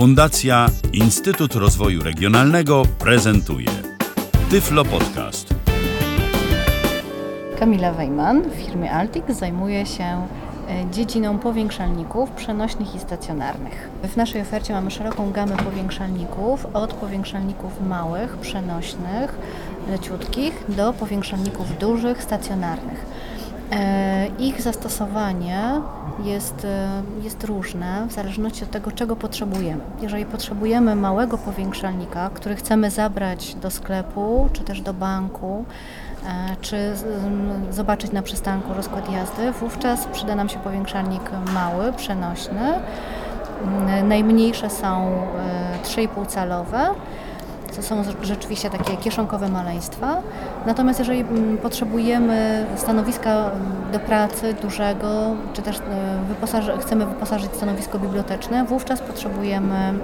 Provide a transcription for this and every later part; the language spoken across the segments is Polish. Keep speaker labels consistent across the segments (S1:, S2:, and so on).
S1: Fundacja Instytut Rozwoju Regionalnego prezentuje Tyflo Podcast.
S2: Kamila Wejman w firmie Altik zajmuje się e, dziedziną powiększalników przenośnych i stacjonarnych. W naszej ofercie mamy szeroką gamę powiększalników, od powiększalników małych, przenośnych, leciutkich, do powiększalników dużych, stacjonarnych. E, ich zastosowanie jest, e, jest różne w zależności od tego, czego potrzebujemy. Jeżeli potrzebujemy małego powiększalnika, który chcemy zabrać do sklepu czy też do banku, e, czy zobaczyć na przystanku rozkład jazdy, wówczas przyda nam się powiększalnik mały, przenośny. Najmniejsze są 3,5 calowe to są rzeczywiście takie kieszonkowe maleństwa. Natomiast jeżeli mm, potrzebujemy stanowiska mm, do pracy dużego, czy też e, chcemy wyposażyć stanowisko biblioteczne, wówczas potrzebujemy mm,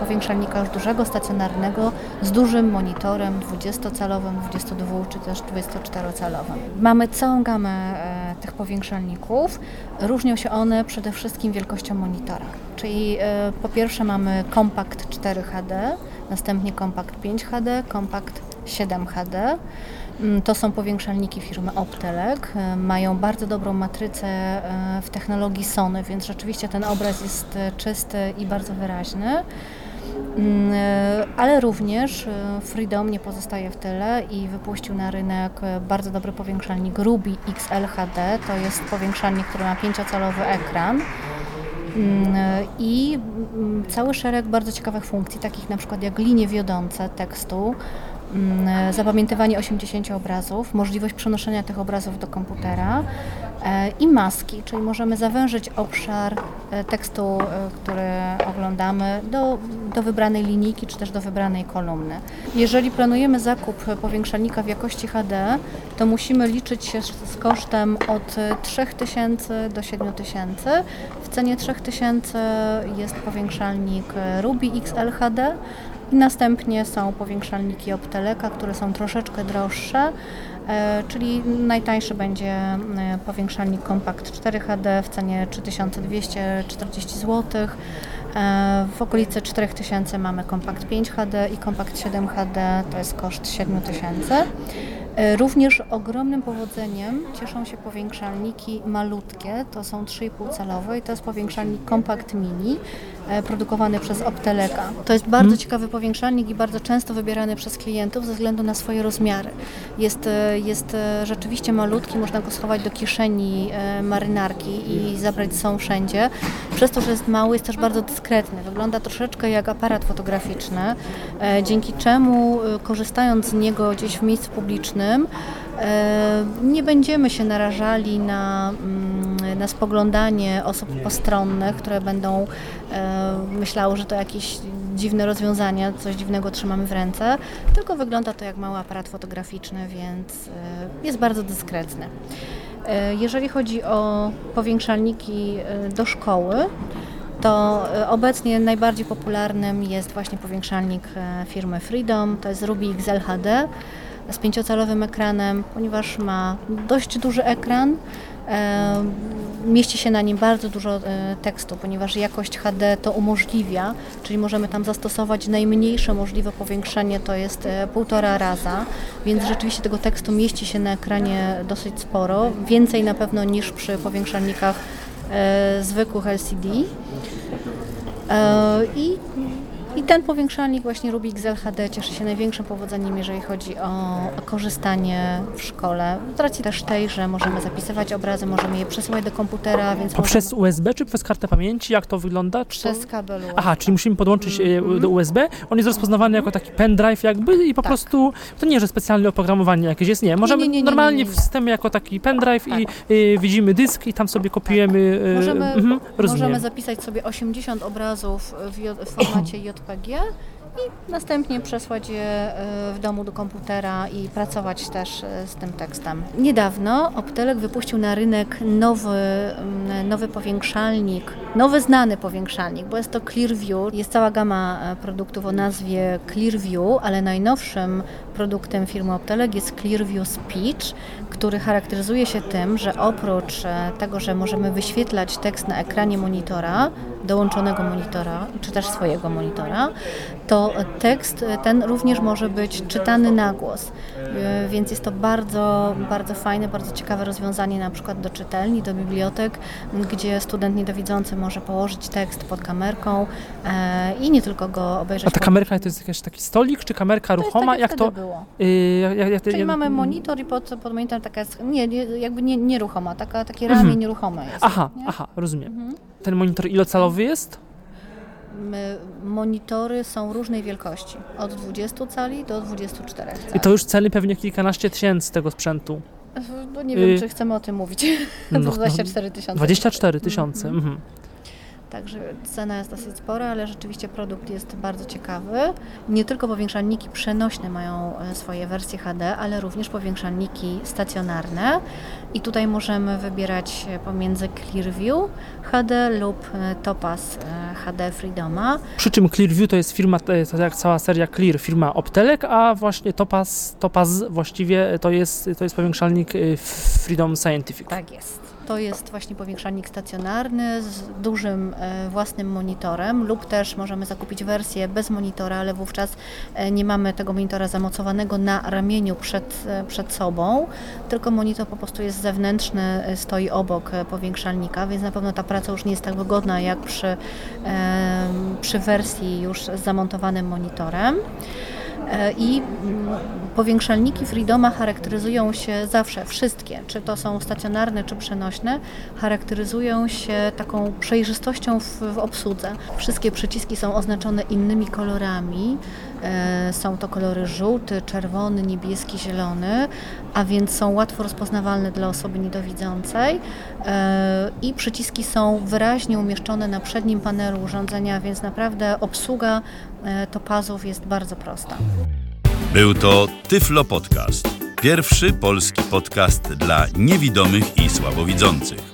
S2: powiększalnika już dużego, stacjonarnego, z dużym monitorem 20-calowym, 22 czy też 24-calowym. Mamy całą gamę e, tych powiększalników. Różnią się one przede wszystkim wielkością monitora. Czyli e, po pierwsze mamy kompakt 4 HD, następnie kompakt 5 HD, kompakt 7 HD. Mm, to są powiększalniki firmy Optelek. E, mają bardzo dobrą matrycę e, w technologii Sony, więc rzeczywiście ten obraz jest czysty i bardzo wyraźny. Mm, ale również Freedom nie pozostaje w tyle i wypuścił na rynek bardzo dobry powiększalnik Ruby XL HD. To jest powiększalnik, który ma 5-calowy ekran i mm, cały szereg bardzo ciekawych funkcji, takich na przykład jak linie wiodące tekstu, mm, zapamiętywanie 80 obrazów, możliwość przenoszenia tych obrazów do komputera, E, i maski, czyli możemy zawężyć obszar e, tekstu, e, który oglądamy do, do wybranej linijki czy też do wybranej kolumny. Jeżeli planujemy zakup powiększalnika w jakości HD, to musimy liczyć się z kosztem od 3000 do 7000. W cenie 3000 jest powiększalnik Ruby XL HD i następnie są powiększalniki Opteleka, które są troszeczkę droższe. E, czyli najtańszy będzie e, powiększalnik kompakt 4 HD w cenie 3240 zł. E, w okolicy 4000 mamy kompakt 5 HD i kompakt 7 HD to jest koszt 7000. E, również ogromnym powodzeniem cieszą się powiększalniki malutkie, to są 3,5 calowe i to jest powiększalnik Compact Mini produkowany przez Opteleka. To jest bardzo hmm. ciekawy powiększalnik i bardzo często wybierany przez klientów ze względu na swoje rozmiary. Jest, e, jest rzeczywiście malutki, można go schować do kieszeni marynarki i zabrać są wszędzie. Przez to, że jest mały, jest też bardzo dyskretny. Wygląda troszeczkę jak aparat fotograficzny, dzięki czemu korzystając z niego gdzieś w miejscu publicznym, E, nie będziemy się narażali na, mm, na spoglądanie osób postronnych, które będą e, myślały, że to jakieś dziwne rozwiązania, coś dziwnego trzymamy w ręce, tylko wygląda to jak mały aparat fotograficzny, więc e, jest bardzo dyskretny. Jeżeli chodzi o powiększalniki do szkoły, to obecnie najbardziej popularnym jest właśnie powiększalnik firmy Freedom, to jest Ruby XL HD z pięciocalowym ekranem, ponieważ ma dość duży ekran. E, mieści się na nim bardzo dużo e, tekstu, ponieważ jakość HD to umożliwia, czyli możemy tam zastosować najmniejsze możliwe powiększenie, to jest e, półtora raza, więc rzeczywiście tego tekstu mieści się na ekranie dosyć sporo, więcej na pewno niż przy powiększalnikach zwykłych LCD. I i ten powiększalnik właśnie Rubik LHD cieszy się największym powodzeniem, jeżeli chodzi o, korzystanie w szkole. Z racji też tej, że możemy zapisywać obrazy, możemy je przesyłać do komputera, więc...
S3: Poprzez
S2: możemy...
S3: USB czy przez kartę pamięci? Jak to wygląda?
S2: Czy przez kabel USB.
S3: Aha, czyli musimy podłączyć mm do USB. On jest rozpoznawany jako taki pendrive jakby i po tak. prostu... To nie, że specjalne oprogramowanie jakieś jest, nie. Możemy nie, nie, nie, normalnie w systemie jako taki pendrive tak. i y, widzimy dysk i tam sobie kopiujemy...
S2: Tak. Możemy, y, y, możemy zapisać sobie 80 obrazów w, w formacie JPG I następnie przesłać je e, w domu do komputera i pracować też e, z tym tekstem. Niedawno Optelek wypuścił na rynek nowy, nowy powiększalnik, nowy znany powiększalnik, bo jest to Clearview. Jest cała gama e, produktów o nazwie Clearview, ale najnowszym produktem firmy Optelek jest Clearview Speech, który charakteryzuje się tym, że oprócz e, tego, że możemy wyświetlać tekst na ekranie monitora, dołączonego monitora, czy też swojego monitora, to tekst ten również może być czytany na głos. E, więc jest to bardzo, bardzo fajne, bardzo ciekawe rozwiązanie na przykład do czytelni, do bibliotek, gdzie student niedowidzący może położyć tekst pod kamerką e, i nie tylko go obejrzeć.
S3: A ta kamerka to jest jakiś taki stolik, czy kamerka ruchoma?
S2: Tak,
S3: jak to
S2: było?
S3: Yy, jak,
S2: jak, Czyli jak, mamy monitor i pod, pod monitorem taka jest, nie, jakby nie, nieruchoma, taka, takie ramię mhm. nieruchome jest.
S3: Aha,
S2: nie?
S3: aha, rozumiem. Mhm. Ten monitor ilocalowy jest?
S2: monitory są różnej wielkości, od 20 cali do 24 cali.
S3: I to już ceny pewnie kilkanaście tysięcy tego sprzętu.
S2: No nie wiem, y czy chcemy o tym mówić. No, 24 tysiące.
S3: 24 tysiące. Mhm.
S2: Także cena jest dosyć spora, ale rzeczywiście produkt jest bardzo ciekawy. Nie tylko powiększalniki przenośne mają e, swoje wersje HD, ale również powiększalniki stacjonarne. I tutaj możemy wybierać pomiędzy Clearview HD lub e, Topaz e, HD Freedoma.
S3: Przy czym Clearview to jest firma, to jest jak cała seria Clear, firma Optelek, a właśnie Topaz, Topaz właściwie to jest, to jest powiększalnik Freedom Scientific.
S2: Tak jest. To jest właśnie powiększalnik stacjonarny z dużym e, własnym monitorem lub też możemy zakupić wersję bez monitora, ale wówczas e, nie mamy tego monitora zamocowanego na ramieniu przed, e, przed sobą, tylko monitor po prostu jest zewnętrzny, stoi obok powiększalnika, więc na pewno ta praca już nie jest tak wygodna jak przy, przy wersji już z zamontowanym monitorem. E, I mm, powiększalniki Freedoma charakteryzują się zawsze, wszystkie, czy to są stacjonarne, czy przenośne, charakteryzują się taką przejrzystością w, w obsłudze. Wszystkie przyciski są oznaczone innymi kolorami. E, są to kolory żółty, czerwony, niebieski, zielony, a więc są łatwo rozpoznawalne dla osoby niedowidzącej e, i przyciski są wyraźnie umieszczone na przednim panelu urządzenia, więc naprawdę obsługa E, topazów jest bardzo prosta.
S1: Był to Tyflo Podcast. Pierwszy polski podcast dla niewidomych i słabowidzących.